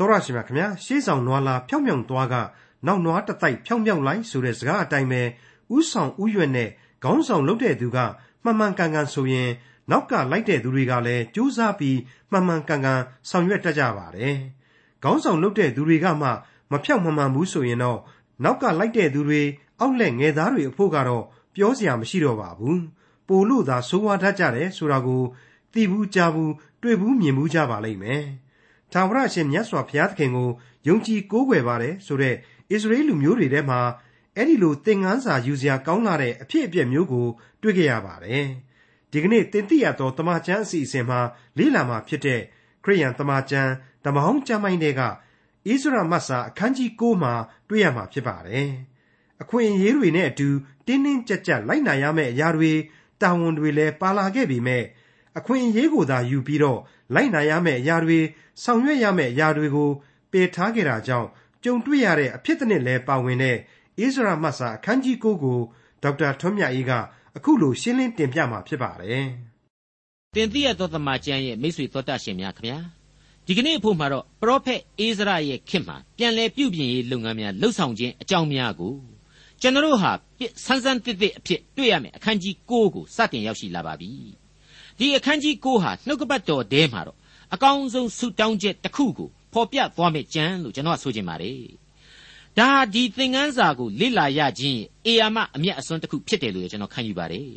တော်ရရှိမြခင်ဗျာရှေးဆောင်နွားလာဖြောင်းဖြောင်းသွားကနောက်နွားတတိုက်ဖြောင်းဖြောင်းလိုက်ဆိုတဲ့စကားအတိုင်းပဲဥဆောင်ဥရွက်နဲ့ခေါင်းဆောင်လုပ်တဲ့သူကမှန်မှန်ကန်ကန်ဆိုရင် နောက်ကလိုက်တဲ့သူတွေကလည်းကြိုးစားပြီးမှန်မှန်ကန်ကန်ဆောင်ရွက်တတ်ကြပါတယ်ခေါင်းဆောင်လုပ်တဲ့သူတွေကမှမဖြောက်မမှန်ဘူးဆိုရင်တော့နောက်ကလိုက်တဲ့သူတွေအောက်လက်ငယ်သားတွေအဖို့ကတော့ပြောစရာမရှိတော့ပါဘူးပို့လို့သာဆိုးဝါးတတ်ကြတယ်ဆိုတာကိုသိဘူးကြားဘူးတွေ့ဘူးမြင်ဘူးကြပါလိမ့်မယ် ထာဝရရှင်မြတ်စွာဘုရားသခင်ကိုယုံကြည်ကိုးကွယ်ပါတယ်ဆိုတဲ့ဣသရေလလူမျိုးတွေထဲမှာအဲ့ဒီလိုသင်ခန်းစာယူစရာကောင်းလာတဲ့အဖြစ်အပျက်မျိုးကို တွေ့ကြရပါတယ်။ဒီကနေ့သင်သိရသောတမန်ကျမ်းအစီအစဉ်မှာလေ့လာမှာဖြစ်တဲ့ခရိယန်တမန်ကျမ်းဓမ္မဟောင်းကျမ်းပိုင်းတွေကဣသရမတ်စာအခန်းကြီး9မှာတွေ့ရမှာဖြစ်ပါတယ်။အခွင့်အရေးတွေနဲ့အတူတင်းတင်းကြပ်ကြပ်လိုက်နာရမယ့်အရာတွေတာဝန်တွေလည်းပါလာခဲ့ပေမဲ့ အခွင့်အရေးကိုသာယူပြီးတော့လိုက်နာရမယ့်အရာတွေဆောင်ရွက်ရမယ့်အရာတွေကိုပယ်ထားခဲ့တာကြောင့်ကြုံတွေ့ရတဲ့အဖြစ်အနစ်လည်းပါဝင်တဲ့ဣဇရာမတ်စာအခန်းကြီး9ကိုဒေါက်တာထွန်းမြတ်အေးကအခုလိုရှင်းလင်းတင်ပြมาဖြစ်ပါတယ်။တင်ပြရသောသမကျမ်းရဲ့မိတ်ဆွေသောတတ်ရှင်များခင်ဗျာဒီကနေ့အဖို့မှာတော့ပရောဖက်အိဇရာရဲ့ခေတ်မှာပြန်လည်ပြုပြင်ရေးလုပ်ငန်းများလှုပ်ဆောင်ခြင်းအကြောင်းများကိုကျွန်တော်ဟာဆန်းဆန်းတစ်တစ်အဖြစ်တွေ့ရမယ်အခန်းကြီး9ကိုစတင်ရောက်ရှိလာပါပြီ ဒီအခန်းကြီး9ဟာနှုတ်ကပတ်တော်ထဲမှာတော့အကောင်းဆုံးဆုတောင်းချက်တစ်ခုကိုဖော်ပြသွားမယ့်ကြံလို့ကျွန်တော်ဆိုချင်ပါတယ်ဒါဒီသင်ခန်းစာကိုလေ့လာရခြင်းအေယာမအမျက်အစွန်းတစ်ခုဖြစ်တယ်လို့ကျွန်တော်ခံယူပါတယ်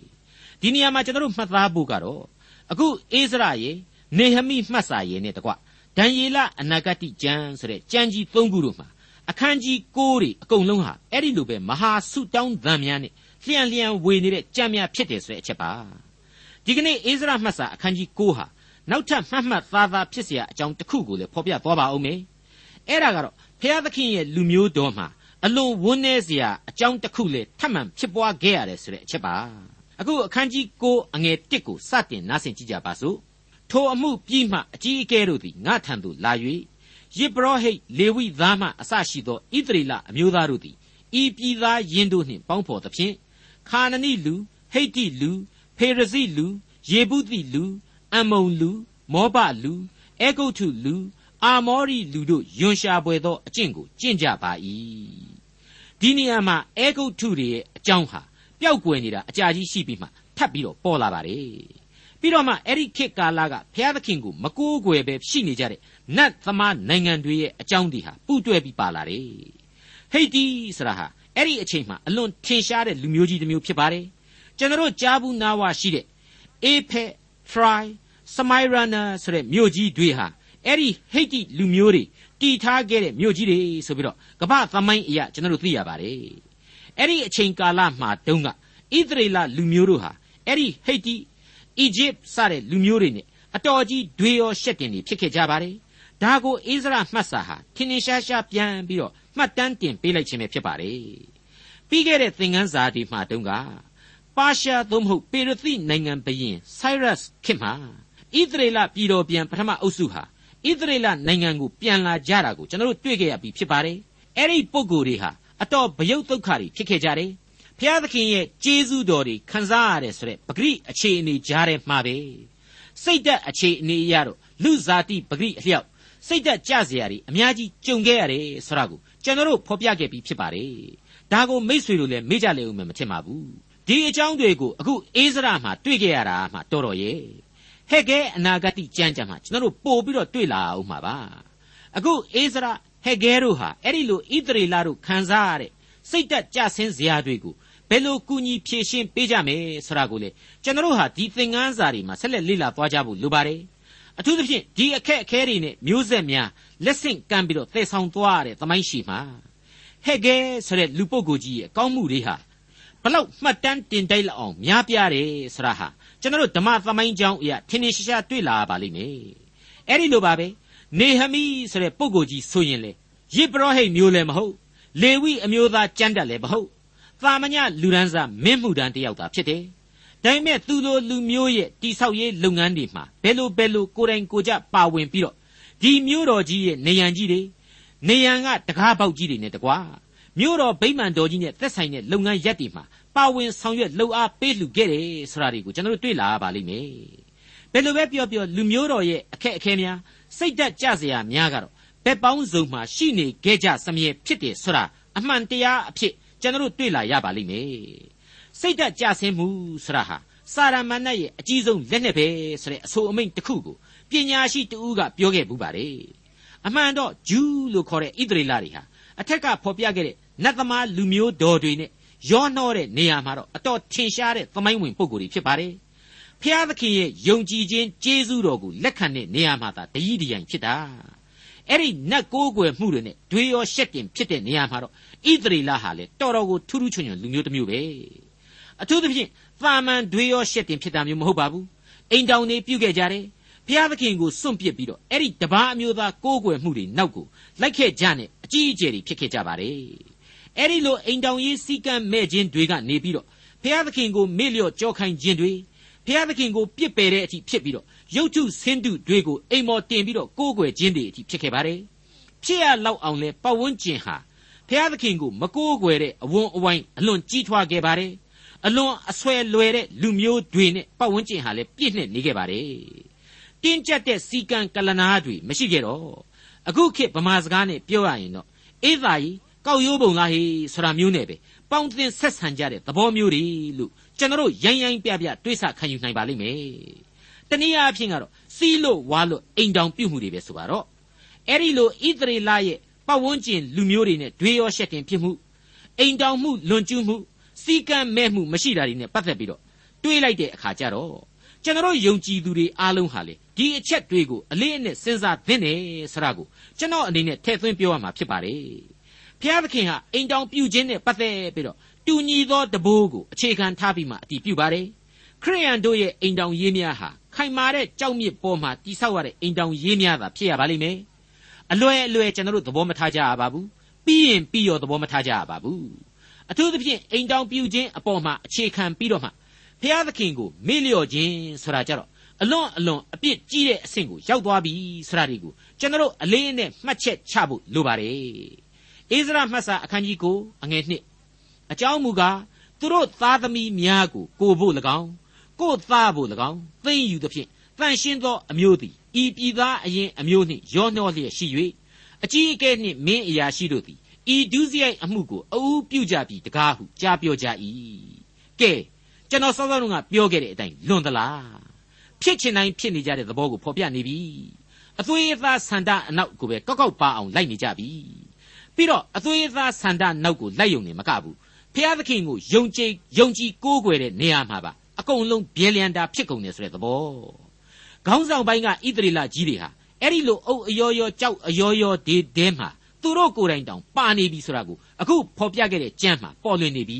ဒီနေရာမှာကျွန်တော်တို့မှတ်သားဖို့ကတော့အခုအိစရရဲ့နေဟမိမှတ်စာရဲ့နဲ့တကွဒံယေလအနာဂတိကျမ်းဆိုတဲ့ကျမ်းကြီး၃ခုတို့မှာအခန်းကြီး၉တွေအကုန်လုံးဟာအဲ့ဒီလိုပဲမဟာဆုတောင်းသံများနဲ့လျှံလျှံဝေနေတဲ့ကြံများဖြစ်တယ်ဆိုတဲ့အချက်ပါ ဒီကနေ့အိစရမှတ်စာအခန်းကြီး9ဟာနောက်ထပ်မှတ်မှတ်သားသားဖြစ်เสียအကြောင်းတစ်ခုကိုလည်းဖော်ပြသွားပါဦးမယ်အဲ့ဒါကတော့ဖျားသခင်ရဲ့လူမျိုးတော်မှာအလွန်ဝန်းနေเสียအကြောင်းတစ်ခုလည်းထပ်မံဖြစ်ပွားခဲ့ရတယ်ဆိုတဲ့အချက်ပါအခုအခန်းကြီး9အငယ်1ကိုစတင်နားဆင်ကြည့်ကြပါစို့ထိုအမှုပြီးမှအကြီးအကဲတို့သည်ငါထံသို့လာ၍ယေဘရဟိတ်လေဝိသားမှအစရှိသောဣသရေလအမျိုးသားတို့သည်ဤပြည်သားယင်းတို့နှင့်ပေါင်းဖော်သဖြင့်ခါနနိလူဟိတ်တိလူ ဖေရဇိလူယေဗုသိလူအမုံလူမောဘလူအဲဂုတ်ထုလူအာမောရိလူတို့ယွန်ရှာပွဲသောအကျင့်ကိုကျင့်ကြပါ၏ဒီနေရာမှာအဲဂုတ်ထုတွေရဲ့အကြောင်းဟာပျောက်ကွယ်နေတာအကြာကြီးရှိပြီးမှထပ်ပြီးတော့ပေါ်လာပါတယ်ပြီးတော့မှအဲ့ဒီခေတ်ကာလကဘုရားသခင်ကိုမကိုးကွယ်ပဲရှိနေကြတဲ့နတ်သမားနိုင်ငံတွေရဲ့အကြောင်းတွေဟာပူတွဲပြီးပါလာတယ်ဟိတ်တီဆိုတာဟာအဲ့ဒီအချိန်မှာအလွန်ထင်ရှားတဲ့လူမျိုးကြီးတစ်မျိုးဖြစ်ပါတယ် ကျွန်တော်ကြားဘူးနာဝရှိတဲ့အေဖက်ထရိုင်စမိုင်ရနာဆိုတဲ့မြို့ကြီးတွေဟာအဲ့ဒီဟိတ်တိလူမျိုးတွေတည်ထားခဲ့တဲ့မြို့ကြီးတွေဆိုပြီးတော့ကမ္ဘာသမိုင်းအရာကျွန်တော်တို့သိရပါတယ်အဲ့ဒီအချိန်ကာလမှာတုန်းကဣသရေလလူမျိုးတို့ဟာအဲ့ဒီဟိတ်တိအီဂျစ်စတဲ့လူမျိုးတွေနဲ့အတော်ကြီးဒွေရောရှက်တင်တွေဖြစ်ခဲ့ကြပါတယ်ဒါကိုအိစရာမှတ်စာဟာထင်ထင်ရှားရှားပြန်ပြီးတော့မှတ်တမ်းတင်ပေးလိုက်ခြင်းပဲဖြစ်ပါတယ်ပြီးခဲ့တဲ့သင်ခန်းစာဒီမှာတုန်းက ပါရှားသို့မဟုတ်ပေရသိနိုင်ငံဘရင်ဆိုက်ရပ်စ်ခင်မှာဣသရေလပြည်တော်ပြန်ပထမအုပ်စုဟာဣသရေလနိုင်ငံကိုပြန်လာကြတာကိုကျွန်တော်တို့တွေ့ခဲ့ရပြီးဖြစ်ပါတယ်။အဲ့ဒီပုဂ္ဂိုလ်တွေဟာအတော်ဗယုတ်ဒုက္ခတွေဖြစ်ခဲ့ကြတယ်။ဘုရားသခင်ရဲ့ကျေးဇူးတော်တွေခံစားရတယ်ဆိုတဲ့ပဂရိအခြေအနေကြားထဲမှာပဲစိတ်သက်အခြေအနေအရတော့လူဇာတိပဂရိအလျောက်စိတ်သက်ကြစရာတွေအများကြီးကြုံခဲ့ရတယ်ဆိုတာကိုကျွန်တော်တို့ဖော်ပြခဲ့ပြီးဖြစ်ပါတယ်။ဒါကိုမိษွေတို့လည်းမေ့ကြလေဦးမယ်မထင်ပါဘူး ဒီအကြောင်းတွေကိုအခုအေးစရမှာတွေ့ခဲ့ရတာမှတော်တော်ရဲ့ဟဲ့ကဲအနာဂတ်ကြမ်းကြမ်းမှာကျွန်တော်တို့ပို့ပြီးတော့တွေ့လာအောင်မှာပါအခုအေးစရဟဲ့ကဲတို့ဟာအဲ့ဒီလိုဣသရေလတို့ခံစားရတဲ့စိတ်တက်ကြဆင်းစရာတွေကိုဘယ်လိုကူညီဖြည့်ရှင်းပေးကြမယ်ဆိုတာကိုလေကျွန်တော်တို့ဟာဒီသင်ခန်းစာတွေမှာဆက်လက်လေ့လာသွားကြဖို့လိုပါတယ်အထူးသဖြင့်ဒီအခက်အခဲတွေနဲ့မျိုးဆက်များလက်ဆင့်ကမ်းပြီးတော့သယ်ဆောင်သွားရတဲ့သမိုင်းရှိမှာဟဲ့ကဲဆိုတဲ့လူပုဂ္ဂိုလ်ကြီးရဲ့အကောင်းမှုတွေဟာ ဘလောက်မှတ်တမ်းတင်တိုက်လောက်အောင်များပြားတယ်ဆိုတာဟာကျွန်တော်တို့ဓမ္မသမိုင်းကြောင်းအရာထင်ထင်ရှားရှားတွေ့လာပါလိမ့်မယ်အဲ့ဒီလိုပါပဲနေဟမိဆိုတဲ့ပုဂ္ဂိုလ်ကြီးဆိုရင်လေယစ်ပရောဟိတ်မျိုးလည်းမဟုတ်လေဝိအမျိုးသားကျမ်းတက်လည်းမဟုတ်သာမညလူဒန်းစားမင်းမှုတန်းတယောက်သာဖြစ်တယ်ဒါပေမဲ့သူတို့လူမျိုးရဲ့တိဆောက်ရေးလုပ်ငန်းတွေမှာဘယ်လိုဘယ်လိုကိုယ်တိုင်ကိုကြပါဝင်ပြီးတော့ဒီမျိုးတော်ကြီးရဲ့နေရန်ကြီးတွေနေရန်ကတကားပေါက်ကြီးတွေနဲ့တကွာ မြို့တော်ဗိမာန်တော်ကြီးနဲ့သက်ဆိုင်တဲ့လုပ်ငန်းရပ်တွေမှာပါဝင်ဆောင်ရွက်လှုပ်အားပေးလှူခဲ့တယ်ဆိုတာတွေကိုကျွန်တော်တို့တွေ့လာရပါလိမ့်မယ်ဘယ်လိုပဲပြောပြောလူမျိုးတော်ရဲ့အခက်အခဲများစိတ်ဓာတ်ကြစရာများကတော့ဘက်ပေါင်းစုံမှာရှိနေခဲ့ကြစမြဲဖြစ်တယ်ဆိုတာအမှန်တရားအဖြစ်ကျွန်တော်တို့တွေ့လာရပါလိမ့်မယ်စိတ်ဓာတ်ကြဆင်းမှုဆိုတာဟာစာရမဏေရဲ့အကြီးဆုံးလက်နက်ပဲဆိုတဲ့အဆိုအမိန့်တစ်ခုကိုပညာရှိတဦးကပြောခဲ့ပူပါတယ်အမှန်တော့ဂျူးလို့ခေါ်တဲ့ဣသရေလတွေဟာအထက်ကဖော်ပြခဲ့တဲ့ နတ်သမားလူမျိုးတော်တွေနဲ့ရောနှောတဲ့နေရာမှာတော့အတော်ထင်ရှားတဲ့သမိုင်းဝင်ပုံကိုယ်တွေဖြစ်ပါတယ်ဖျားသခင်ရဲ့ယုံကြည်ခြင်းကျေးဇူးတော်ကိုလက်ခံတဲ့နေရာမှာသာတည်တည်ရင်ဖြစ်တာအဲ့ဒီနတ်ကိုးကွယ်မှုတွေနဲ့ဒွေရောရှက်တင်ဖြစ်တဲ့နေရာမှာတော့ဣသရေလဟာလေတော်တော်ကိုထူးထူးချွန်ချွန်လူမျိုးတစ်မျိုးပဲအထူးသဖြင့်သာမန်ဒွေရောရှက်တင်ဖြစ်တာမျိုးမဟုတ်ပါဘူးအိမ်တောင်တွေပြုတ်ခဲ့ကြတယ်ဖျားသခင်ကိုစွန့်ပစ်ပြီးတော့အဲ့ဒီတပားအမျိုးသားကိုးကွယ်မှုတွေနောက်ကိုလိုက်ခဲ့ကြနဲ့အကြီးအကျယ်တွေဖြစ်ခဲ့ကြပါတယ် အဲ့ဒီလိုအိမ်တောင်ရေးစီကံမဲ့ခြင်းတွေကနေပြီးတော့ဖျားသခင်ကိုမေ့လျော့ကြောခိုင်းခြင်းတွေဖျားသခင်ကိုပြစ်ပယ်တဲ့အထိဖြစ်ပြီးတော့ရုပ်ထုဆင်းတုတွေကိုအိမ်မော်တင်ပြီးတော့ကိုးကွယ်ခြင်းတွေအထိဖြစ်ခဲ့ပါတယ်ဖြစ်ရလောက်အောင်လဲပတ်ဝန်းကျင်ဟာဖျားသခင်ကိုမကိုးကွယ်တဲ့အဝန်းအဝိုင်းအလွန်ကြီးထွားခဲ့ပါတယ်အလွန်အဆွဲလွယ်တဲ့လူမျိုးတွေနဲ့ပတ်ဝန်းကျင်ဟာလည်းပြည့်နှက်နေခဲ့ပါတယ်တင်းကျပ်တဲ့စီကံကလနာတွေမရှိခဲ့တော့အခုခေတ်ဗမာစကားနဲ့ပြောရရင်တော့အေးသာကြီး ကောက်ရိုးပုံလားဟေးဆိုတာမျိုးနဲ့ပဲပေါင်းတင်ဆက်ဆံကြတဲ့သဘောမျိုးတွေလို့ကျွန်တော်ရိုင်းရိုင်းပြပြတွေးဆခံယူနိုင်ပါလိမ့်မယ်တနည်းအားဖြင့်ကတော့စီးလို့ဝါလို့အိမ်တောင်ပြုတ်မှုတွေပဲဆိုပါတော့အဲ့ဒီလိုဣသရေလရဲ့ပတ်ဝန်းကျင်လူမျိုးတွေနဲ့ဒွေရောရှက်တင်ဖြစ်မှုအိမ်တောင်မှုလွန်ကျူးမှုစီကံမဲ့မှုမရှိတာတွေနဲ့ပတ်သက်ပြီးတော့တွေးလိုက်တဲ့အခါကျတော့ကျွန်တော်ယုံကြည်သူတွေအားလုံးဟာလေဒီအချက်တွေကိုအလေးအနက်စဉ်းစားသင့်တယ်ဆိုတာကိုကျွန်တော်အနေနဲ့ထည့်သွင်းပြောရမှာဖြစ်ပါတယ် ဖျားသခင်ဟာအိမ်တောင်ပြုခြင်းနဲ့ပတ်သက်ပြီးတော့တူညီသောတဘိုးကိုအခြေခံထားပြီးမှအတည်ပြုပါတယ်ခရိယန်တို့ရဲ့အိမ်တောင်ရေးများဟာခိုင်မာတဲ့ကြောက်မြစ်ပေါ်မှာတိဆောက်ရတဲ့အိမ်တောင်ရေးများသာဖြစ်ရပါလိမ့်မယ်အလွယ်အလွယ်ကျွန်တော်တို့သဘောမထားကြရပါဘူးပြီးရင်ပြီးရောသဘောမထားကြရပါဘူးအထူးသဖြင့်အိမ်တောင်ပြုခြင်းအပေါ်မှာအခြေခံပြီးတော့မှဖျားသခင်ကိုမေ့လျော့ခြင်းဆိုတာကြတော့အလွန်အလွန်အပြစ်ကြီးတဲ့အဆင့်ကိုရောက်သွားပြီဆိုတာဒီကိုကျွန်တော်အလေးနဲ့မှတ်ချက်ချဖို့လိုပါတယ် အိစရာမှတ်စာအခန်းကြီးကိုအငယ်နှစ်အကြောင်းမူကားသူတို့သားသမီးများကိုကိုဖို့၎င်းကိုသားဖို့၎င်းသိမ့်ယူသဖြင့်တန်ရှင်းသောအမျိုးသည်ဤပြည်သားအရင်အမျိုးနှင့်ရောနှောလျက်ရှိ၍အကြီးအကဲနှင့်မင်းအရာရှိတို့သည်ဤဒုစရိုက်အမှုကိုအူးပြုကြပြီတကားဟုကြားပြောကြ၏ကဲကျွန်တော်စောစောကပြောခဲ့တဲ့အတိုင်းလွန်သလားဖြစ်ချင်တိုင်းဖြစ်နေကြတဲ့သဘောကိုဖော်ပြနေပြီအသွေးအသားဆန္ဒအနောက်ကိုပဲကောက်ကောက်ပါအောင်လိုက်နေကြပြီ ပြီးတော့အသွေးအသားဆန္ဒနောက်ကိုလိုက်ယုံနေမကဘူးဖျားသခင်ကိုယုံကြည်ယုံကြည်ကိုးကွယ်တဲ့နေရာမှာပါအကုန်လုံးဘဲလျံတာဖြစ်ကုန်တယ်ဆိုတဲ့သဘောခေါင်းဆောင်ပိုင်းကဣသရေလကြီးတွေဟာအဲ့ဒီလိုအုပ်အယောယောကြောက်အယောယောဒီတဲမှာသူတို့ကိုယ်တိုင်တောင်ပါနေပြီဆိုတာကိုအခုဖော်ပြခဲ့တဲ့ကြမ်းမှာပေါ်လွင်နေပြီ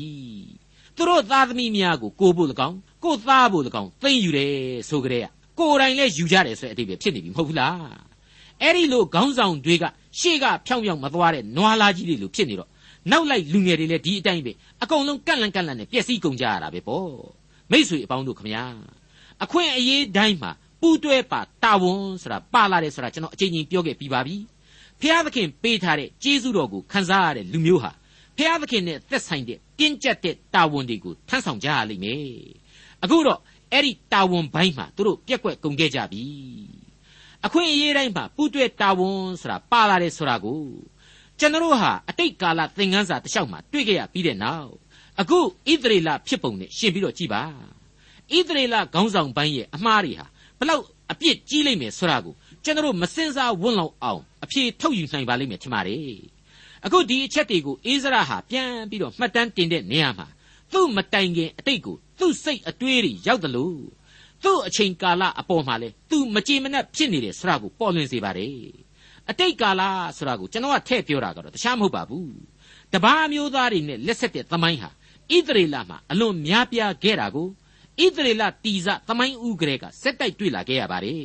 သူတို့သားသမီးများကိုကိုဖို့၎င်းကိုသားဖို့၎င်းသိမ့်ယူတယ်ဆိုကြတဲ့ကိုယ်တိုင်လည်းယူကြတယ်ဆိုတဲ့အတိတ်ပဲဖြစ်နေပြီမဟုတ်ဘူးလား အဲ့ဒီလိုခေါင်းဆောင်တွေကရှေ့ကဖြောင်းဖြောင်းမသွားတဲ့နွားလာကြီးတွေလိုဖြစ်နေတော့နောက်လိုက်လူငယ်တွေလည်းဒီအတိုင်းပဲအကုန်လုံးကန့်လန့်ကန့်လန့်နဲ့ပျက်စီးကုန်ကြရတာပဲပေါ့မိษွေအပေါင်းတို့ခမညာအခွင့်အရေးတိုင်းမှာပူးတွဲပါတာဝန်ဆိုတာပါလာတယ်ဆိုတာကျွန်တော်အချိန်ချင်းပြောခဲ့ပြီးပါပြီဖျားသခင်ပေးထားတဲ့ကျေးဇူးတော်ကိုခံစားရတဲ့လူမျိုးဟာဖျားသခင်နဲ့သက်ဆိုင်တဲ့တင်းကျပ်တဲ့တာဝန်တွေကိုထမ်းဆောင်ကြရလိမ့်မယ်အခုတော့အဲ့ဒီတာဝန်ပိုင်းမှာသူတို့ပြက်ကွက်ကုန်ခဲ့ကြပြီ အခွင့်အရေးတိုင်းမှာပူးတွဲတာဝန်ဆိုတာပါလာတယ်ဆိုတာကိုကျွန်တော်ဟာအတိတ်ကာလသင်ခန်းစာတစ်လျှောက်မှာတွေ့ကြရပြီးတဲ့နောက်အခုဣသရေလဖြစ်ပုံနဲ့ရှင်းပြီးတော့ကြည်ပါဣသရေလခေါင်းဆောင်ပိုင်းရဲ့အမှားတွေဟာဘလောက်အပြစ်ကြီးလိမ့်မယ်ဆိုတာကိုကျွန်တော်မစင်စားဝွန့်လောက်အောင်အဖြေထုတ်ယူနိုင်ပါလိမ့်မယ်ထင်ပါတယ်အခုဒီအချက်တွေကိုအိစရာဟာပြန်ပြီးတော့မှတ်တမ်းတင်တဲ့နေရာမှာသူ့မတိုင်ခင်အတိတ်ကိုသူ့စိတ်အတွေးတွေရောက်တယ်လို့ သူ့အချိန်ကာလအပေါ်မှာလဲသူမကြည်မနှက်ဖြစ်နေတယ်ဆိုတာကိုပေါ်လွင်စေပါတယ်အတိတ်ကာလဆိုတာကိုကျွန်တော်ကထည့်ပြောတာကတော့တခြားမဟုတ်ပါဘူးတပားမျိုးသားတွေနဲ့လက်ဆက်တဲ့သမိုင်းဟာဣသရေလမှာအလွန်များပြားခဲ့တာကိုဣသရေလတီဇသမိုင်းဥကရေကစက်တိုက်တွေ့လာခဲ့ရပါတယ်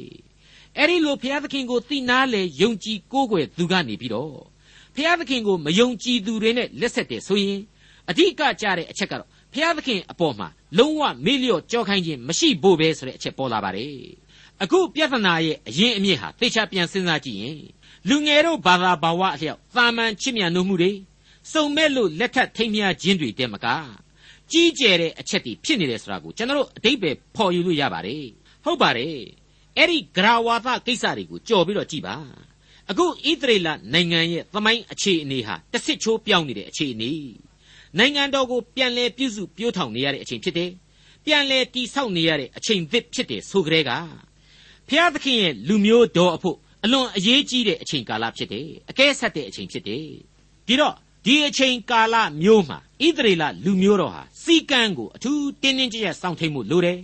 အဲ့ဒီလိုဘုရားသခင်ကိုသိနာလေယုံကြည်ကိုးကွယ်သူကနေပြီးတော့ဘုရားသခင်ကိုမယုံကြည်သူတွေနဲ့လက်ဆက်တယ်ဆိုရင်အဓိကကြတဲ့အချက်ကတော့ ဘုရားသခင်အပေါ်မှာလုံးဝမေ့လျော့ကြောခိုင်းခြင်းမရှိဖို့ပဲဆိုတဲ့အချက်ပေါ်လာပါတယ်အခုပြဿနာရဲ့အရင်အမြစ်ဟာသေချာပြန်စဉ်းစားကြည့်ရင်လူငယ်တို့ဘာသာဘာဝအလျောက်သာမန်ချစ်မြတ်နိုးမှုတွေစုံမဲ့လို့လက်ထပ်ထိမ်းမြခြင်းတွေတဲမကကြီးကျယ်တဲ့အချက်တွေဖြစ်နေတယ်ဆိုတာကိုကျွန်တော်တို့အတိတ်ပဲဖော်ယူလို့ရပါတယ်ဟုတ်ပါတယ်အဲ့ဒီဂရဝါသကိစ္စတွေကိုကြော်ပြီးတော့ကြည်ပါအခုဣသရေလနိုင်ငံရဲ့သမိုင်းအခြေအနေဟာတစ်စစ်ချိုးပြောင်းနေတဲ့အခြေအနေ နိုင်ငံတော်ကိုပြန်လည်ပြုစုပြောထောင်နေရတဲ့အချိန်ဖြစ်တယ်ပြန်လည်တိဆောက်နေရတဲ့အချိန်သစ်ဖြစ်တယ်ဆိုကြတဲ့ကဖျားသခင်ရဲ့လူမျိုးတော်အဖို့အလွန်အရေးကြီးတဲ့အချိန်ကာလဖြစ်တယ်အကဲဆက်တဲ့အချိန်ဖြစ်တယ်ဒီတော့ဒီအချိန်ကာလမျိုးမှာဣသရေလလူမျိုးတော်ဟာစီကံကိုအထူးတင်းတင်းကြပ်ကြပ်စောင့်ထိန်မှုလိုတယ်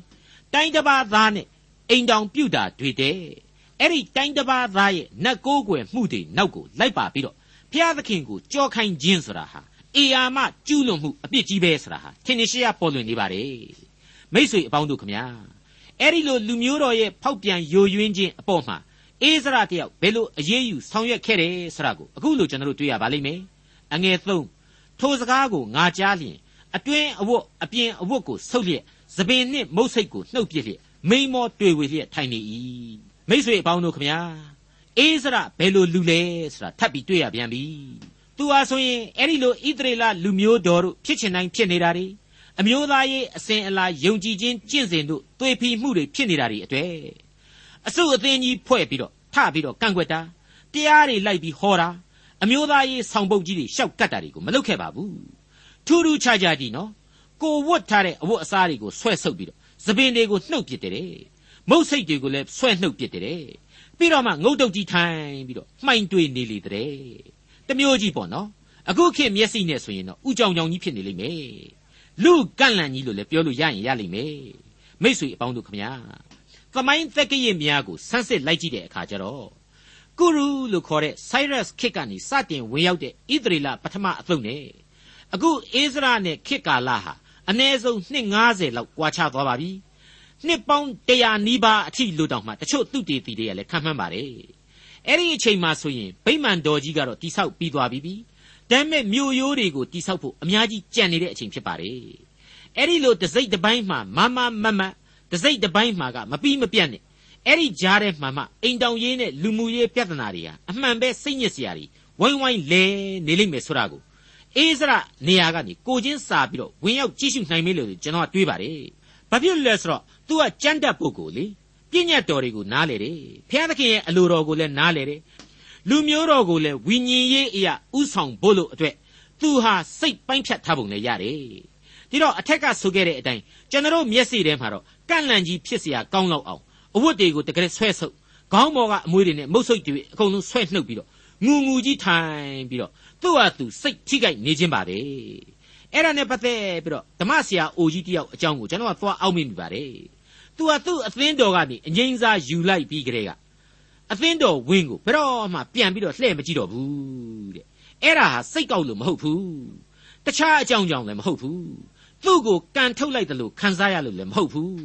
တိုင်းတစ်ပါးသားနဲ့အိမ်တောင်ပြုတ်တာတွေ့တယ်အဲ့ဒီတိုင်းတစ်ပါးသားရဲ့နတ်ကိုးကွယ်မှုတွေနောက်ကိုလိုက်ပါပြီးတော့ဘုရားသခင်ကိုကြောခိုင်းခြင်းဆိုတာဟာ အေယာမကျူးလွန်မှုအပြစ်ကြီးပဲဆိုတာဟာထင်ရှားရပေါ်လွင်နေပါတယ်မိษွေအပေါင်းတို့ခမညာအဲ့ဒီလိုလူမျိုးတော်ရဲ့ဖောက်ပြန်ယိုယွင်းခြင်းအပေါ်မှာအေးစရတယောက်ဘယ်လိုအရေးယူဆောင်ရွက်ခဲ့တယ်ဆိုတာကိုအခုလိုကျွန်တော်တို့တွေ့ရပါလိမ့်မယ်အငယ်သုံးထိုစကားကိုငါကြားလျင်အတွင်းအဝတ်အပြင်အဝတ်ကိုဆုပ်လျက်သပင်နှင့်မုတ်ဆိတ်ကိုနှုတ်ပြလျက်မိန်မောတွေ့ဝေလျက်ထိုင်နေ၏မိษွေအပေါင်းတို့ခမညာအေးစရဘယ်လိုလူလဲဆိုတာထပ်ပြီးတွေ့ရပြန်ပြီ သူဟာဆိုရင် အဲ့ဒီလို ဣသရေလလူမျိုးတော်တို့ ဖြစ်ချင်တိုင်းဖြစ်နေတာတွေ အမျိုးသားရေးအစဉ်အလာယုံကြည်ခြင်းကျင့်စဉ်တို့ သွေဖီမှုတွေဖြစ်နေတာတွေအတွေ့အစုအသင်းကြီးဖွဲ့ပြီးတော့ ထပြီးတော့ ကန့်ကွက်တာ တရားတွေလိုက်ပြီးဟောတာ အမျိုးသားရေးဆောင်ပုတ်ကြီးတွေရှောက်ကတ်တာတွေကို မလုပ်ခဲ့ပါဘူး ထူးထူးခြားခြားကြီးနော် ကိုဝတ်ထားတဲ့အဝတ်အစားတွေကို ဆွဲဆုပ်ပြီးတော့သပင်တွေကို နှုတ်ပစ်တယ် မုတ်စိတ်တွေကိုလည်း ဆွဲနှုတ်ပစ်တယ် ပြီးတော့မှ ငုတ်တုတ်ကြီးထိုင်ပြီးတော့ မှိုင်တွေးနေလေတဲ့ တမျိုးကြီးပေါ့နော်အခုခေတ်မျက်စိနဲ့ဆိုရင်တော့ဥကြောင်ကြောင်ကြီးဖြစ်နေလိမ့်မယ်လူကန့်လန့်ကြီးလို့လည်းပြောလို့ရရင်ရလိမ့်မယ်မိษွေအပေါင်းတို့ခမညာသမိုင်းသက်ကရစ်များကိုဆန်းစစ်လိုက်ကြည့်တဲ့အခါကျတော့ကုရုလို့ခေါ်တဲ့ Cyrus ခေတ်ကနေစတင်ဝင်ရောက်တဲ့ဣသရေလပထမအသုတ်နဲ့အခုအိစရာနဲ့ခေတ်ကာလဟာအနည်းဆုံးနှစ်90လောက်ကွာခြားသွားပါပြီနှစ်ပေါင်း100နီးပါးအထိလို့တောင်မှတချို့သူတေတီတွေကလည်းခံမှန်းပါတယ် အဲ့ဒီအချိန်မှဆိုရင်ဗိမာန်တော်ကြီးကတော့တိဆောက်ပြီးသွားပြီပြီဒါပေမဲ့မြို့ရိုးတွေကိုတိဆောက်ဖို့အများကြီးကြံနေတဲ့အချိန်ဖြစ်ပါတယ်အဲ့ဒီလိုတစိမ့်တစ်ပိုင်းမှမမမမတစိမ့်တစ်ပိုင်းမှကမပြီးမပြတ်နဲ့အဲ့ဒီကြားထဲမှာမှအိမ်တောင်ရေးနဲ့လူမှုရေးပြဿနာတွေဟာအမှန်ပဲစိတ်ညစ်စရာတွေဝိုင်းဝိုင်းလဲနေလိမ့်မယ်ဆိုတာကိုအေးစရနေရာကနေကိုချင်းစာပြီးတော့ဝင်ရောက်ကြည့်ရှုနိုင်မေးလို့ကျွန်တော်ကတွေးပါတယ်။ဘာဖြစ်လို့လဲဆိုတော့ तू ကကြမ်းတတ်ပုဂ္ဂိုလ်လေ ပြည့်ညတ်တော်တွေကိုနားလေတယ်။ဘုရားသခင်ရဲ့အလိုတော်ကိုလည်းနားလေတယ်။လူမျိုးတော်ကိုလည်းဝိညာဉ်ရေးအရာဥဆောင်ဖို့လို့အတွက် तू ဟာစိတ်ပိုင်းဖြတ်ထားပုံလည်းရတယ်။ဒီတော့အထက်ကဆိုခဲ့တဲ့အတိုင်းကျွန်တော်မျက်စိထဲမှာတော့ကန့်လန့်ကြီးဖြစ်เสียကောင်းလောက်အောင်အဝတ်တွေကိုတကယ်ဆွဲဆုပ်ခေါင်းပေါ်ကအမွှေးတွေနဲ့မုတ်ဆိတ်တွေအကုန်လုံးဆွဲနှုတ်ပြီးတော့ငူငူကြီးထိုင်ပြီးတော့သူ့ဟာသူစိတ်ထိခိုက်နေခြင်းပါပဲအဲ့ဒါနဲ့ပတ်သက်ပြီးတော့ဓမ္မဆရာအိုကြီးတယောက်အကြောင်းကိုကျွန်တော်ကသွားအောက်မိမိပါတယ် သူဟာသူ့အသင်းတော်ကနေအငိမ့်စားယူလိုက်ပြီးကြတဲ့ကအသင်းတော်ဝင်းကိုဘယ်တော့မှပြန်ပြီးတော့လှည့်မကြည့်တော့ဘူးတဲ့အဲ့ဒါဟာစိတ်ကောက်လို့မဟုတ်ဘူးတခြားအကြောင်းကြောင့်လည်းမဟုတ်ဘူးသူ့ကိုကန်ထုတ်လိုက်တယ်လို့ခံစားရလို့လည်းမဟုတ်ဘူး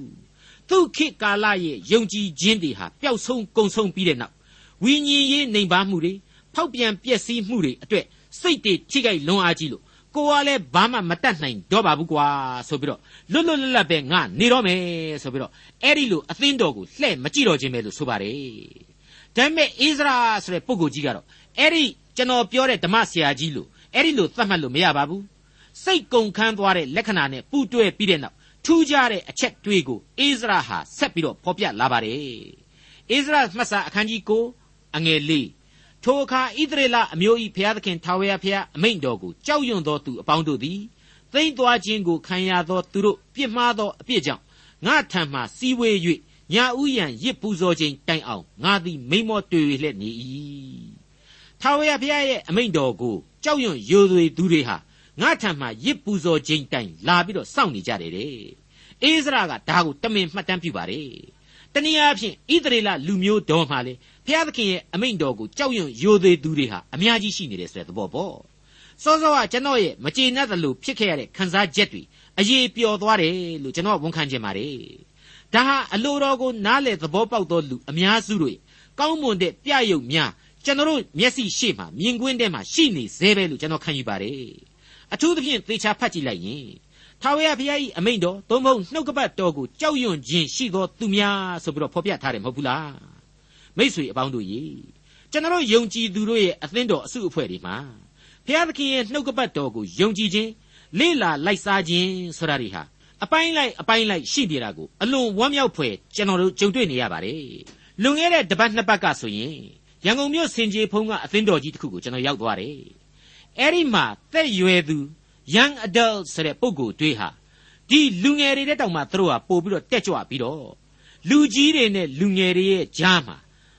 သူခေတ်ကာလရဲ့ယုံကြည်ခြင်းတွေဟာပျောက်ဆုံးကုန်ဆုံးပြီးတဲ့နောက်ဝိညာဉ်ရေးနှိမ်ပါမှုတွေဖောက်ပြန်ပျက်စီးမှုတွေအတွက်စိတ်တွေထိခိုက်လွန်အားကြီးလို့ ကိုကလည်းဘာမှမတတ်နိုင်တော့ပါဘူးကွာဆိုပြီးတော့လွတ်လွတ်လပ်လပ်ပဲငါနေတော့မယ်ဆိုပြီးတော့အဲ့ဒီလိုအသင်းတော်ကိုလှဲ့မကြည့်တော့ခြင်းပဲလို့ဆိုပါတယ်ဒါပေမဲ့အိစရာဆိုတဲ့ပုဂ္ဂိုလ်ကြီးကတော့အဲ့ဒီကျွန်တော်ပြောတဲ့ဓမ္မဆရာကြီးလို့အဲ့ဒီလိုသတ်မှတ်လို့မရပါဘူးစိတ်ကုန်ခန်းသွားတဲ့လက္ခဏာနဲ့ပူတွဲပြီးတဲ့နောက်ထူးခြားတဲ့အချက်တွေကိုအိစရာဟာဆက်ပြီးတော့ဖော်ပြလာပါတယ်အိစရာမှတ်စာအခန်းကြီး9အငယ်၄ ထိုအခါဣသရေလအမျိုး၏ဘုရားသခင်ထာဝရဘုရားအမိန့်တော်ကိုကြောက်ရွံ့သောသူအပေါင်းတို့သည်သိမ့်သွားခြင်းကိုခံရသောသူတို့ပြစ်မှားသောအပြစ်ကြောင့်ငါထံမှစီဝေး၍ညာဥယံရစ်ပူဇော်ခြင်းတိုင်အောင်ငါသည်မိမောတွေ့လျက်နေ၏ထာဝရဘုရားရဲ့အမိန့်တော်ကိုကြောက်ရွံ့ယိုသွေသူတွေဟာငါထံမှရစ်ပူဇော်ခြင်းတိုင်လာပြီးတော့စောင့်နေကြတယ်တဲ့အိစရာကဒါကိုတမင်မှတ်တမ်းပြုပါတယ်တနည်းအားဖြင့်ဣသရေလလူမျိုးတော်မှလေဘု ရားသခင်ရဲ့အမိန့်တော်ကိုကြောက်ရွံ့ယိုသေးသူတွေဟာအများကြီးရှိနေတယ်ဆိုတဲ့သဘောပေါ့စောစောကကျွန်တော်ရဲ့မကျေနပ်သလိုဖြစ်ခဲ့ရတဲ့ခံစားချက်တွေအရေးပျော်သွားတယ်လို့ကျွန်တော်ဝန်ခံချင်ပါတယ်ဒါဟာအလိုတော်ကိုနားလေသဘောပေါက်သောလူအများစုတို့ကောင်းမွန်တဲ့ပြယုတ်များကျွန်တော်တို့မျက်စိရှေ့မှာမြင်ကွင်းထဲမှာရှိနေသေးပဲလို့ကျွန်တော်ခံယူပါတယ်အထူးသဖြင့်သေချာဖတ်ကြည့်လိုက်ရင်ထာဝရဘုရား၏အမိန့်တော်သုံးဖို့နှုတ်ကပတ်တော်ကိုကြောက်ရွံ့ခြင်းရှိသောသူများဆိုပြီးတော့ဖော်ပြထားတယ်မဟုတ်ဘူးလား မိษွေအပေါင်းတို့ရေကျွန်တော်ယုံကြည်သူတို့ရဲ့အသင်းတော်အစုအဖွဲ့တွေမှာဘုရားသခင်ရဲ့နှုတ်ကပတ်တော်ကိုယုံကြည်ခြင်းလေ့လာလိုက်စားခြင်းဆိုတာတွေဟာအပိုင်းလိုက်အပိုင်းလိုက်ရှိနေတာကိုအလွန်ဝမ်းမြောက်ဖွယ်ကျွန်တော်တို့ကြုံတွေ့နေရပါတယ်လွန်ခဲ့တဲ့တပတ်နှစ်ပတ်ကဆိုရင်ရန်ကုန်မြို့စင်ကြေဖုံးကအသင်းတော်ကြီးတစ်ခုကိုကျွန်တော်ရောက်သွားတယ်အဲ့ဒီမှာသက်ရွယ်သူ young adult ဆိုတဲ့ပုံကိုတွေးဟာဒီလူငယ်တွေတဲ့တောင်မှသူတို့ဟာပို့ပြီးတော့တက်ကြွပြီးတော့လူကြီးတွေနဲ့လူငယ်တွေရဲ့ကြားမှာ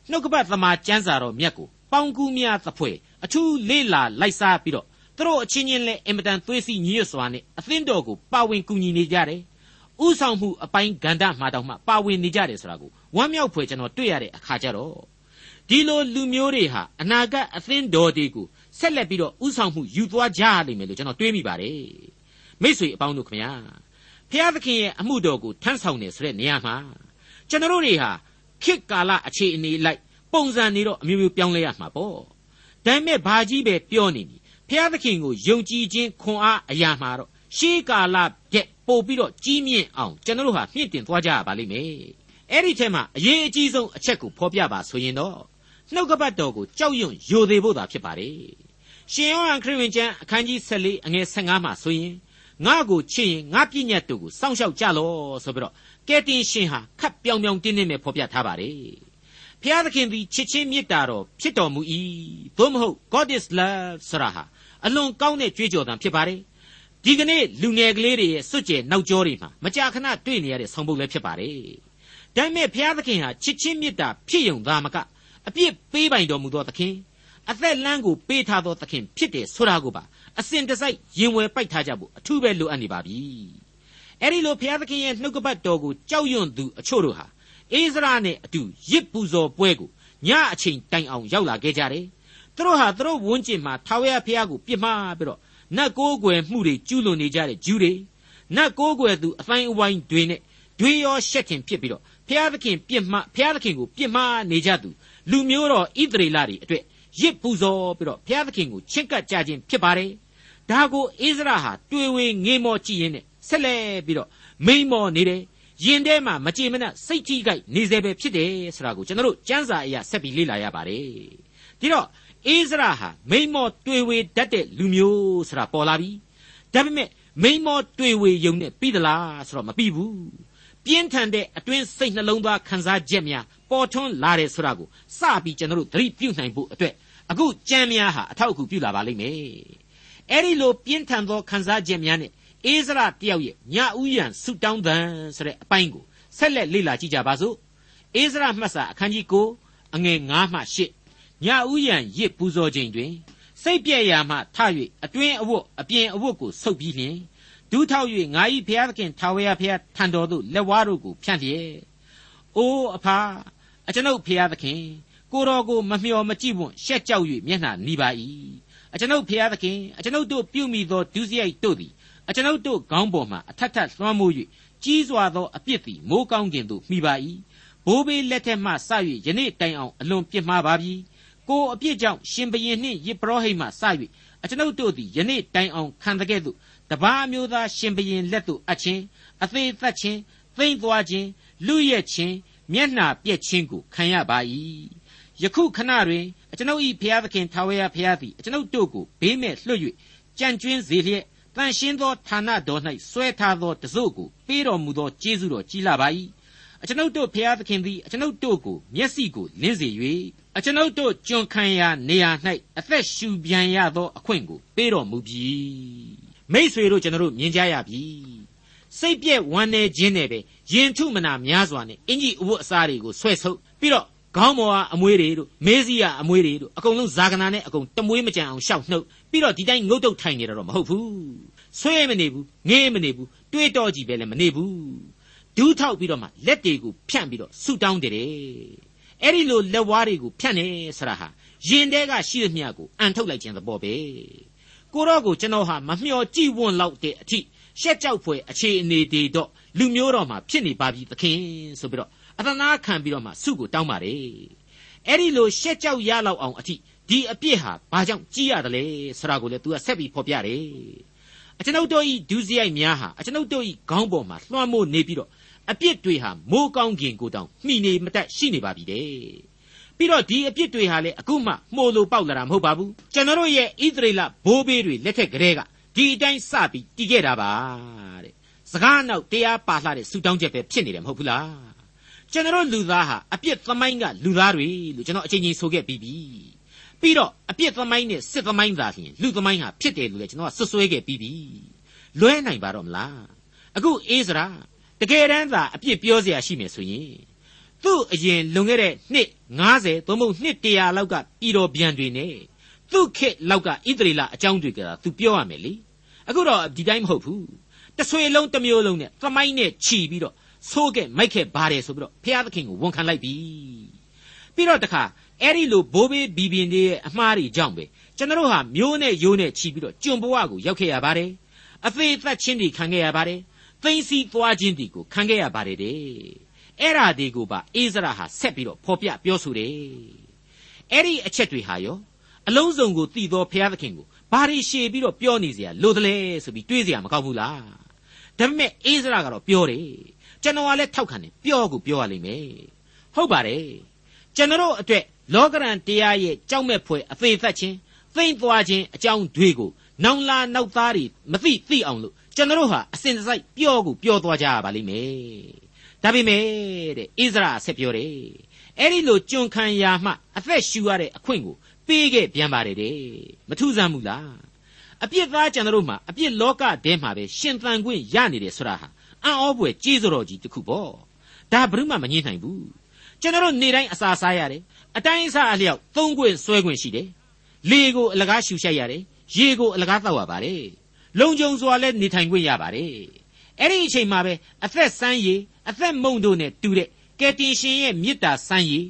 နှုတ်ကပတ်သမာကျမ်းစာတော်မြတ်ကိုပေါင်းကူးများသဖွယ်အထူးလေးလာလိုက်စားပြီးတော့သူတို့အချင်းချင်းလဲအင်မတန်သွေးစီညွတ်စွာနဲ့အသင်းတော်ကိုပါဝင်ကူညီနေကြတယ်ဥဆောင်မှုအပိုင်းဂန္ဓမှာတောင်မှပါဝင်နေကြတယ်ဆိုတာကိုဝမ်းမြောက်ဖွယ်ကျွန်တော်တွေ့ရတဲ့အခါကျတော့ဒီလိုလူမျိုးတွေဟာအနာဂတ်အသင်းတော်တွေကိုဆက်လက်ပြီးတော့ဥဆောင်မှုယူသွားကြရလိမ့်မယ်လို့ကျွန်တော်တွေးမိပါတယ်မိတ်ဆွေအပေါင်းတို့ခင်ဗျာဖျားသခင်ရဲ့အမှုတော်ကိုထမ်းဆောင်နေဆိုတဲ့နေရာမှာကျွန်တော်တို့တွေဟာ ခေတ်ကာလအခြေအနေလိုက်ပုံစံနေတော့အမျိုးမျိုးပြောင်းလဲရမှာပေါ့ဒါပေမဲ့ဘာကြီးပဲပြောနေပြီဖျားသခင်ကိုယုံကြည်ခြင်းခွန်အားအရာမှာတော့ရှေးကာလပြက်ပို့ပြီးတော့ကြီးမြင့်အောင်ကျွန်တော်တို့ဟာမြင့်တင်သွားကြရပါလိမ့်မယ်အဲ့ဒီထဲမှာအရေးအကြီးဆုံးအချက်ကိုဖော်ပြပါဆိုရင်တော့နှုတ်ကပတ်တော်ကိုကြောက်ရွံ့ယိုသေးဖို့သာဖြစ်ပါတယ်ရှင်ယောဟန်ခရစ်ဝင်ကျမ်းအခန်းကြီး14အငယ်15မှာဆိုရင်ငါ့ကိုချစ်ရင်ငါပြည့်ညတ်တို့ကိုစောင့်ရှောက်ကြလောဆိုပြီးတော့ ကဲတင်ရှင်ဟာခတ်ပြောင်ပြောင်တင်းတင်းနဲ့ဖော်ပြထားပါတယ်ဖျားသခင်သည်ချစ်ချင်းမေတ္တာတော်ဖြစ်တော်မူ၏သို့မဟုတ် God is love ဆိုတာဟာအလွန်ကောင်းတဲ့ကြွေးကြော်သံဖြစ်ပါတယ်ဒီကနေ့လူငယ်ကလေးတွေရဲ့စွတ်ကျဲနောက်ကျောတွေမှာမကြာခဏတွေ့နေရတဲ့ဆောင်ပုဒ်လည်းဖြစ်ပါတယ်ဒါပေမဲ့ဘုရားသခင်ဟာချစ်ချင်းမေတ္တာဖြစ်ယုံသားမကအပြစ်ပေးပိုင်တော်မူသောသခင်အသက်လမ်းကိုပေးထားသောသခင်ဖြစ်တယ်ဆိုတာကိုပါအစဉ်တစိုက်ရင်ဝယ်ပိုက်ထားကြဖို့အထူးပဲလိုအပ်နေပါပြီ အဲ့ဒီလိုဘုရားသခင်ရဲ့နှုတ်ကပတ်တော်ကိုကြောက်ရွံ့သူအချို့တို့ဟာအိစရာနဲ့အတူရစ်ပူဇော်ပွဲကိုညအချိန်တိုင်အောင်ရောက်လာခဲ့ကြတယ်သူတို့ဟာသူတို့ဝန်းကျင်မှာထာဝရဘုရားကိုပြစ်မှားပြီးတော့နတ်ကိုးကွယ်မှုတွေကျူးလွန်နေကြတဲ့ဂျူးတွေနတ်ကိုးကွယ်သူအတိုင်းအဝိုင်းတွေနဲ့တွေရောရှက်ခင်ဖြစ်ပြီးတော့ဘုရားသခင်ပြစ်မှားဘုရားသခင်ကိုပြစ်မှားနေကြသူလူမျိုးတော်ဣသရေလတွေအတွက်ရစ်ပူဇော်ပြီးတော့ဘုရားသခင်ကိုချင့်ကပ်ကြခြင်းဖြစ်ပါတယ်ဒါကိုအိစရာဟာတွေ့ဝေငေးမောကြည့်ရင်းနဲ့ ဆက်လက်ပြီးတော့မိန်မောနေတယ်ရင်ထဲမှာမကြေမနက်စိတ်ကြီးကြိုက်နေစေပဲဖြစ်တယ်ဆိုတာကိုကျွန်တော်တို့စံစာအရာဆက်ပြီးလေ့လာရပါတယ်ဒီတော့အိစရာဟာမိန်မောတွေ့ဝေတတ်တဲ့လူမျိုးဆိုတာပေါ်လာပြီဒါပေမဲ့မိန်မောတွေ့ဝေယုံနဲ့ပြီးသလားဆိုတော့မပြီးဘူးပြင်းထန်တဲ့အတွင်းစိတ်နှလုံးသားခံစားချက်များပေါ်ထွန်းလာတယ်ဆိုတာကိုစပြီးကျွန်တော်တို့သတိပြုနိုင်ဖို့အတွက်အခုကြံများဟာအထောက်အကူပြုလာပါလိမ့်မယ်အဲ့ဒီလိုပြင်းထန်သောခံစားချက်များနဲ့ အိစရာတယောက်ရဲ့ညဥ်ရံဆုတောင်းတန်ဆိုတဲ့အပိုင်းကိုဆက်လက်လေ့လာကြည့်ကြပါစို့အိစရာမှတ်စာအခန်းကြီး9အငယ်9မှ10ညဥ်ရံရစ်ပူဇော်ခြင်းတွင် စိတ်ပြည့်ရာမှထ၍အတွင်းအဝတ်အပြင်အဝတ်ကိုဆုပ်ပြီးလျင်ဒူးထောက်၍ငါ၏ဘုရားသခင်ထာဝရဘုရားထံတော်သို့လက်ဝါးတို့ကိုဖြန့်လျက်အိုးအဖာအကျွန်ုပ်ဘုရားသခင်ကိုတော်ကိုမမျှော်မကြည့်ဝွန့်ရှက်ကြောက်၍မျက်နှာနီးပါ၏အကျွန်ုပ်ဘုရားသခင်အကျွန်ုပ်တို့ပြုမိသောဒုစရိုက်တို့သည် အကျွန်ုပ်တို့ခေါင်းပေါ်မှအထက်ထက်လွှမ်းမိုး၍ကြီးစွာသောအပြစ်သည်မိုးကောင်းကင်သို့မိပါ၏ဘိုးဘေးလက်ထက်မှစ၍ယနေ့တိုင်အောင်အလွန်ပြစ်မှားပါပြီကိုအပြစ်ကြောင့်ရှင်ဘရင်နှင့်ယေဘရဟိတ်မှစ၍အကျွန်ုပ်တို့သည်ယနေ့တိုင်အောင်ခံတဲ့ကဲ့သို့တပါးမျိုးသားရှင်ဘရင်လက်သို့အပ်ခြင်းအသေးသက်ခြင်းသိမ့်သွားခြင်းလူရက်ခြင်းမျက်နှာပြက်ခြင်းကိုခံရပါ၏ယခုခဏတွင်အကျွန်ုပ်၏ဘုရားသခင်ထာဝရဘုရားသည်အကျွန်ုပ်တို့ကိုဘေးမဲ့လွှတ်၍ကြံ့ကျွင်းစေလျက် တန်ရှင်းသောဌာနတော်၌ဆွဲထားသောတစို့ကိုပေးတော်မူသောကျေးဇူးတော်ကြီးလာပါ၏အကျွန်ုပ်တို့ဖျားသခင်သည်အကျွန်ုပ်တို့ကိုမျက်စိကိုလင်းစေ၍အကျွန်ုပ်တို့ကျွန်ခံရာနေရာ၌အသက်ရှူပြန်ရသောအခွင့်ကိုပေးတော်မူပြီမိษွေတို့ကျွန်တော်တို့မြင်ကြရပြီစိတ်ပြက်ဝမ်းနေခြင်းနဲ့ပဲယင်ထုမနာများစွာနဲ့အင်ကြီးအဝတ်အစားတွေကိုဆွဲဆုပ်ပြီးတော့ ခေါင်းပေါ်ကအမွေးတွေတို့မေးစည်းကအမွေးတွေတို့အကုန်လုံးဇာကနာနဲ့အကုန်တမွေးမကြံအောင်ရှောက်နှုတ်ပြီးတော့ဒီတိုင်းငုတ်တုတ်ထိုင်နေတာတော့မဟုတ်ဘူးဆွဲမနေဘူးငေးမနေဘူးတွေးတော့ကြည့်ပဲလည်းမနေဘူးဒူးထောက်ပြီးတော့မှလက်တွေကိုဖြန့်ပြီးတော့ဆူတောင်းတယ်အဲ့ဒီလိုလက်ဝါးတွေကိုဖြန့်နေဆရာဟာရင်တဲကရှိသမျှကိုအန်ထုတ်လိုက်ခြင်းသဘောပဲကိုတော့ကိုကျွန်တော်ဟာမမျှော်ကြည့်ဝွန့်လောက်တဲ့အထိရှက်ကြောက်ဖွယ်အခြေအနေတွေတော့လူမျိုးတော်မှာဖြစ်နေပါပြီသခင်ဆိုပြီးတော့ အသနာခံပြီးတော့မှစုကိုတောင်းပါတယ်အဲ့ဒီလိုရှက်ကြောက်ရလောက်အောင်အထိဒီအပြစ်ဟာဘာကြောင့်ကြီးရတယ်လဲဆိုတာကိုလည်း तू ကဆက်ပြီးဖော်ပြတယ်အကျွန်ုပ်တို့ဤဒုစရိုက်များဟာအကျွန်ုပ်တို့ဤခေါင်းပေါ်မှာလွှမ်းမိုးနေပြီးတော့အပြစ်တွေဟာမိုးကောင်းကင်ကိုတောင်မှီနေမတတ်ရှိနေပါပြီတဲ့ပြီးတော့ဒီအပြစ်တွေဟာလည်းအခုမှမှုလို့ပေါက်လာတာမဟုတ်ပါဘူးကျွန်တော်တို့ရဲ့ဣသရေလဘိုးဘေးတွေလက်ထက်ကလေးကဒီအတိုင်းစပြီးတည်ခဲ့တာပါတဲ့စကားနောက်တရားပါလှတဲ့ဆူတောင်းချက်ပဲဖြစ်နေတယ်မဟုတ်ဘူးလား ကျွန်တော်လူသားဟာအပြစ်သမိုင်းကလူသားတွေလို့ကျွန်တော်အချိန်ချင်းဆိုခဲ့ပြီးပြီပြီးတော့အပြစ်သမိုင်းနဲ့စစ်သမိုင်းသာလျှင်လူသမိုင်းဟာဖြစ်တယ်လို့လည်းကျွန်တော်ကဆွဆွဲခဲ့ပြီးပြီလွဲနိုင်ပါတော့မလားအခုအေးစရာတကယ်တမ်းသာအပြစ်ပြောเสียရှိမယ်ဆိုရင်သူ့အရင်လွန်ခဲ့တဲ့နှစ်90သို့မဟုတ်နှစ်100လောက်ကပြည်တော်ပြန်တွေနဲ့သူ့ခေတ်လောက်ကဣသရေလအကြောင်းတွေကသူပြောရမယ်လေအခုတော့ဒီတိုင်းမဟုတ်ဘူးတဆွေလုံးတစ်မျိုးလုံးနဲ့သမိုင်းနဲ့ခြီးပြီးတော့ ဆိုးခဲ့မိုက်ခဲ့ပါတယ်ဆိုပြီးတော့ဘုရားသခင်ကိုဝန်ခံလိုက်ပြီပြီးတော့တခါအဲ့ဒီလိုဘိုးဘေးဘီဘင်တွေရဲ့အမှားတွေကြောင့်ပဲကျွန်တော်ဟာမျိုးနဲ့ရိုးနဲ့ခြီးပြီးတော့ကျွန်ဘဝကိုရောက်ခဲ့ရပါတယ်အသေးသက်ချင်းတွေခံခဲ့ရပါတယ်သိမ့်စီသွားခြင်းဒီကိုခံခဲ့ရပါတယ်တဲ့အဲ့ဓာဒီကိုပါအိဇရာဟာဆက်ပြီးတော့ဖော်ပြပြောဆိုတယ်အဲ့ဒီအချက်တွေဟာရောအလုံးစုံကိုတည်သောဘုရားသခင်ကိုဘာတွေရှေ့ပြီးတော့ပြောနေเสียလို့တလဲဆိုပြီးတွေးเสียမကောက်ဘူးလားဒါပေမဲ့အိဇရာကတော့ပြောတယ် ကျွန်တော်ကလည်းထောက်ခံတယ်ပြောကိုပြောရလိမ့်မယ်ဟုတ်ပါတယ်ကျွန်တော်အတွက်လောကရန်တရားရဲ့ကြောက်မဲ့ဖွယ်အသေးသက်ခြင်းသိမ့်သွားခြင်းအကြောင်းတွေကိုနောင်လာနောက်သားတွေမသိသိအောင်လို့ကျွန်တော်ဟာအစဉ်တစိုက်ပြောကိုပြောသွားကြရပါလိမ့်မယ်ဒါပေမဲ့တဲ့ဣဇရာဆက်ပြောတယ်အဲ့ဒီလိုကြွန်ခံရာမှအသက်ရှူရတဲ့အခွင့်ကိုပေးခဲ့ပြန်ပါတယ်တဲ့မထူးဆန်းဘူးလားအပြစ်သားကျွန်တော်တို့မှာအပြစ်လောကထဲမှာပဲရှင်သန်ခွင့်ရနေတယ်ဆိုတာဟာ အံ့ဩဖွယ်ကြီးစိုးတော်ကြီးတစ်ခုပေါ့ဒါဘယ်မှမငြင်းနိုင်ဘူးကျွန်တော်တို့နေတိုင်းအစာစားရတယ်အတိုင်းအစားအလျောက်သုံးခွင့်ဆွဲခွင့်ရှိတယ်လေကိုအလကားရှူရှိုက်ရတယ်ရေကိုအလကားတောက်ရပါတယ်လုံခြုံစွာလည်းနေထိုင်ခွင့်ရပါတယ်အဲ့ဒီအချိန်မှာပဲအသက်ဆန်းရည်အသက်မုံတို့နဲ့တူတဲ့ကယ်တင်ရှင်ရဲ့မေတ္တာဆန်းရည်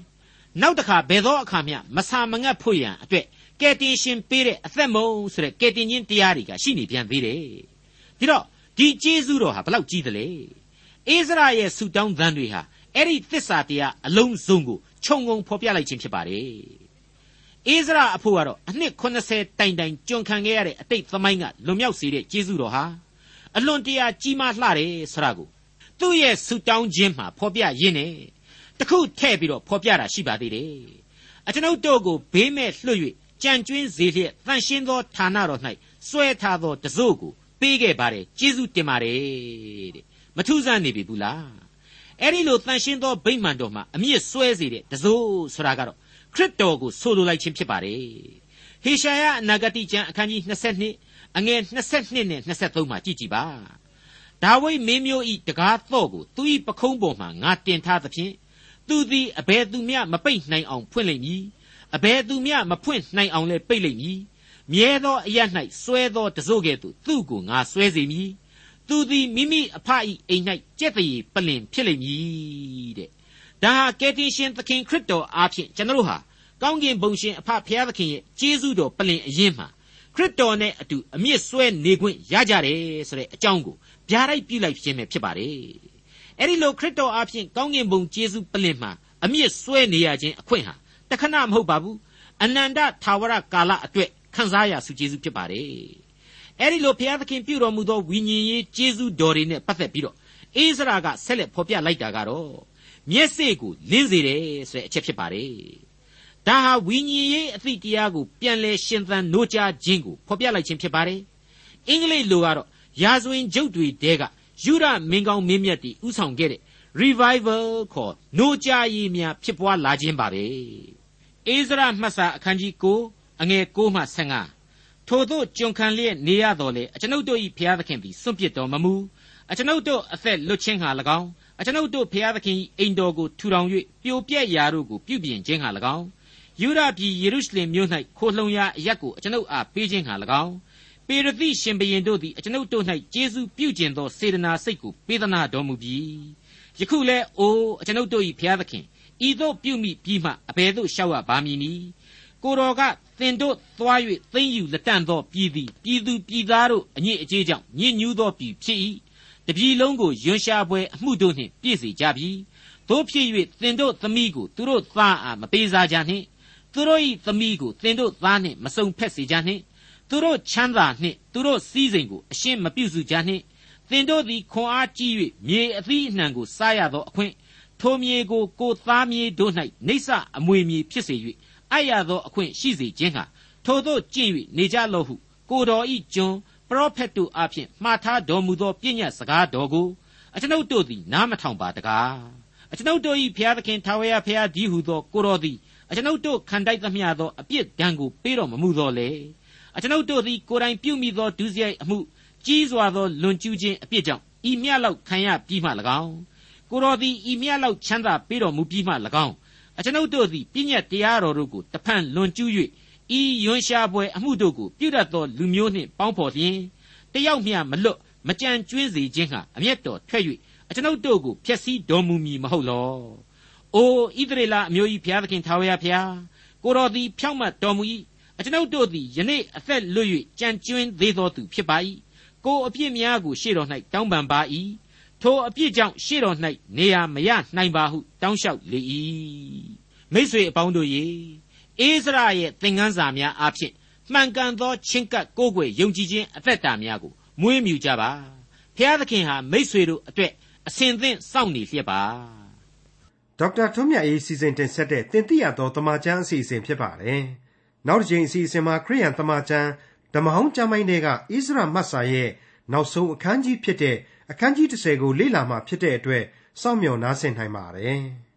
နောက်တစ်ခါဘယ်သောအခါမျှမဆာမငတ်ဖို့ရန်အတွက်ကယ်တင်ရှင်ပေးတဲ့အသက်မုံဆိုတဲ့ကယ်တင်ခြင်းတရားတွေကရှိနေပြန်သေးတယ်ဒီတော့ ဒီကျေးဇူးတော်ဟာဘလောက်ကြီးသလဲအိစရာရဲ့ဆူတောင်းသံတွေဟာအဲ့ဒီသစ္စာတရားအလုံးစုံကိုခြုံငုံဖော်ပြလိုက်ခြင်းဖြစ်ပါတယ်အိစရာအဖို့ကတော့အနှစ်80တိုင်တိုင်ကြုံခံခဲ့ရတဲ့အတိတ်သမိုင်းကလွန်မြောက်စေတဲ့ကျေးဇူးတော်ဟာအလွန်တရာကြီးမားလှတယ်ဆိုတာကိုသူ့ရဲ့ဆူတောင်းခြင်းမှာဖော်ပြရင်းနဲ့တခုထည့်ပြီးတော့ဖော်ပြတာရှိပါသေးတယ်အကျွန်ုပ်တို့ကိုဘေးမဲ့လွှတ်၍ကြံကျွင်းစေလျက်တန်ရှင်းသောဌာနတော်၌စွဲထားသောတစို့ကို ပေးခဲ့ပါတယ်ကျေးဇူးတင်ပါတယ်တဲ့မထူးဆန်းနေပြီဘူးလားအဲ့ဒီလိုတန်ရှင်းသောဗိမာန်တော်မှာအမြင့်ဆွဲစေတဲ့တစိုးဆိုတာကတော့ခရစ်တော်ကိုဆိုလိုလိုက်ခြင်းဖြစ်ပါတယ်ဟေရှာယအနာဂတိကျမ်းအခန်းကြီး22အငယ်22နဲ့23မှာကြည့်ကြည့်ပါဒါဝိမင်းမျိုးဤတကားတော့ကိုသူဤပခုံးပေါ်မှာငါတင်ထားသဖြင့်သူသည်အဘယ်သူမျှမပိတ်နိုင်အောင်ဖွင့်လိမ့်မည်အဘယ်သူမျှမဖွင့်နိုင်အောင်လည်းပိတ်လိမ့်မည် မြဲသောအရ၌စွဲသောတစို့ကဲ့သို့သူ့ကိုငါစွဲစေမည်သူသည်မိမိအဖ၏အိမ်၌ကြက်တည်းပလင်ဖြစ်လိမ့်မည်တဲ့ဒါဟာကယ်တင်ရှင်သခင်ခရစ်တော်အားဖြင့်ကျွန်တော်တို့ဟာကောင်းကင်ဘုံရှင်အဖဖျားသခင်ရဲ့ကျေးဇူးတော်ပလင်အရင်မှာခရစ်တော်နဲ့အတူအမြင့်ဆွဲနေခွင့်ရကြတယ်ဆိုတဲ့အကြောင်းကိုဗျာဒိုက်ပြုလိုက်ခြင်းပဲဖြစ်ပါတယ်အဲ့ဒီလိုခရစ်တော်အားဖြင့်ကောင်းကင်ဘုံကျေးဇူးပလင်မှာအမြင့်ဆွဲနေရခြင်းအခွင့်ဟာတခဏမဟုတ်ပါဘူးအနန္တသာဝရကာလအတွက် ခံစားရစုကျေးဇူးဖြစ်ပါတယ်အဲ့ဒီလိုဘုရားသခင်ပြုတော်မူသောဝိညာဉ်ရေးကျေးဇူးတော်တွေနဲ့ပတ်သက်ပြီးတော့အိစရာကဆက်လက်ဖော်ပြလိုက်တာကတော့မျက်စိကိုလင်းစေတယ်ဆိုတဲ့အချက်ဖြစ်ပါတယ်ဒါဟာဝိညာဉ်ရေးအသည့်တရားကိုပြန်လဲရှင်သန်နိုးကြားခြင်းကိုဖော်ပြလိုက်ခြင်းဖြစ်ပါတယ်အင်္ဂလိပ်လိုကတော့ရာဇဝင်ကျုပ်တွေတဲကယူရမင်းကောင်းမင်းမြတ်တီဥဆောင်ခဲ့တဲ့ revival ခေါ်နိုးကြားရေးများဖြစ်ပွားလာခြင်းပါပဲအိစရာမှတ်စာအခန်းကြီး9 အငယ်6မှ15ထို့သောကျွန်ခံလျက်နေရတော်လေအကျွန်ုပ်တို့၏ဘုရားသခင်သည်စွန့်ပစ်တော်မမူအကျွန်ုပ်တို့အသက်လွတ်ခြင်းဟာ၎င်းအကျွန်ုပ်တို့ဘုရားသခင်၏အိမ်တော်ကိုထူထောင်၍ပြိုပြက်ရာတို့ကိုပြုပြင်ခြင်းဟာ၎င်းယူဒပြည်ယေရုရှလင်မြို့၌ခိုလှုံရာအရက်ကိုအကျွန်ုပ်အားပေးခြင်းဟာ၎င်းပေရသိရှင်ဘရင်တို့သည်အကျွန်ုပ်တို့၌ကျေးဇူးပြုကျင်သောစေတနာစိတ်ကိုပေးသနာတော်မူပြီးယခုလဲအိုအကျွန်ုပ်တို့၏ဘုရားသခင်ဤသို့ပြုမိပြီးမှအဘယ်သို့ရှောက်ရပါမည်နည်း ကိုတော်ကသင်တို့သွား၍သိမ့်ယူလက်တန့်သောပြည်သည်ပြည်သူပြည်သားတို့အညစ်အကြေးကြောင့်ညစ်ညူးသောပြည်ဖြစ်၏တပြည်လုံးကိုယွန်ရှာပွဲအမှုတို့နှင့်ပြည့်စေကြပြီတို့ဖြစ်၍သင်တို့သမီးကိုသူတို့သားအားမပေးစားကြနှင့်သူတို့၏သမီးကိုသင်တို့သားနှင့်မစုံဖက်စေကြနှင့်သူတို့ချမ်းသာနှင့်သူတို့စည်းစိမ်ကိုအရှင်းမပြုစုကြနှင့်သင်တို့သည်ခွန်အားကြီး၍မြေအသီးအနှံကိုစားရသောအခွင့်ထိုမြေကိုကိုသားမြေတို့၌နေဆအမွေမြေဖြစ်စေ၍ အပ်ရသောအခွင့်ရှိစေခြင်းဟာထိုတို့ကျင့်၍နေကြလော့ဟုကိုတော်ဤကျွန်းပရောဖက်တို့အဖျင်မှားထားတော်မူသောပြည့်ညတ်စကားတော်ကိုအကျွန်ုပ်တို့သည်နားမထောင်ပါတကားအကျွန်ုပ်တို့၏ဘုရားသခင်ထာဝရဘုရားကြီးဟုသောကိုတော်သည်အကျွန်ုပ်တို့ခံတိုက်သမျှသောအပြစ်ဒဏ်ကိုပေးတော်မမူသောလေအကျွန်ုပ်တို့သည်ကိုယ်တိုင်ပြုမိသောဒုစရိုက်အမှုကြီးစွာသောလွန်ကျူးခြင်းအပြစ်ကြောင့်ဤမြလောက်ခံရပြီးမှ၎င်းကိုတော်သည်ဤမြလောက်ချမ်းသာပေးတော်မူပြီးမှ၎င်း အကျွန်ုပ်တို့သည်ပြည့်ညတ်တရားတော်တို့ကိုတဖန်လွန်ကျူး၍ဤယွန်ရှာပွဲအမှုတို့ကိုပြုတတ်သောလူမျိုးနှင့်ပေါင်းဖော်လျင်တယောက်မျှမလွတ်မကြံကျွင်းစေခြင်းဟာအမျက်တော်ထွက်၍အကျွန်ုပ်တို့ကိုဖျက်ဆီးတော်မူမည်မဟုတ်လော။အိုဣသရေလအမျိုး၏ဘုရားသခင်ထာဝရဘုရားကိုတော်သည်ဖြောင့်မတ်တော်မူ၏အကျွန်ုပ်တို့သည်ယနေ့အသက်လွတ်၍ကြံကျွင်းသေးသောသူဖြစ်ပါ၏ကိုအပြစ်များကိုရှေ့တော်၌တောင်းပန်ပါ၏ ထိုအပြစ်ကြောင့်ရှေ့တော်၌နေရာမရနိုင်ပါဟုတောင်းလျှောက်လေ၏မိษွေအပေါင်းတို့ရေအိစရာရဲ့သင်ခန်းစာများအဖြစ်မှန်ကန်သောချင်းကပ်ကိုးကွယ်ယုံကြည်ခြင်းအသက်တာများကိုမွေးမြူကြပါဖျားသခင်ဟာမိษွေတို့အတွက်အစဉ်သင့်စောင့်နေလျက်ပါဒေါက်တာထွန်းမြတ်အေးစီစဉ်တင်ဆက်တဲ့တင်ပြတော်တမချန်းအစီအစဉ်ဖြစ်ပါတယ်နောက်တစ်ချိန်အစီအစဉ်မှာခရိယန်တမချန်းဓမ္မဟောင်းကျမ်းပိုင်းတွေကဣသရမတ်စာရဲ့နောက်ဆုံးအခန်းကြီးဖြစ်တဲ့ အခန်းကြီး30ကိုလေ့လာမှဖြစ်တဲ့အတွက်စောင့်မျှော်နားဆင်နိုင်ပါတယ်။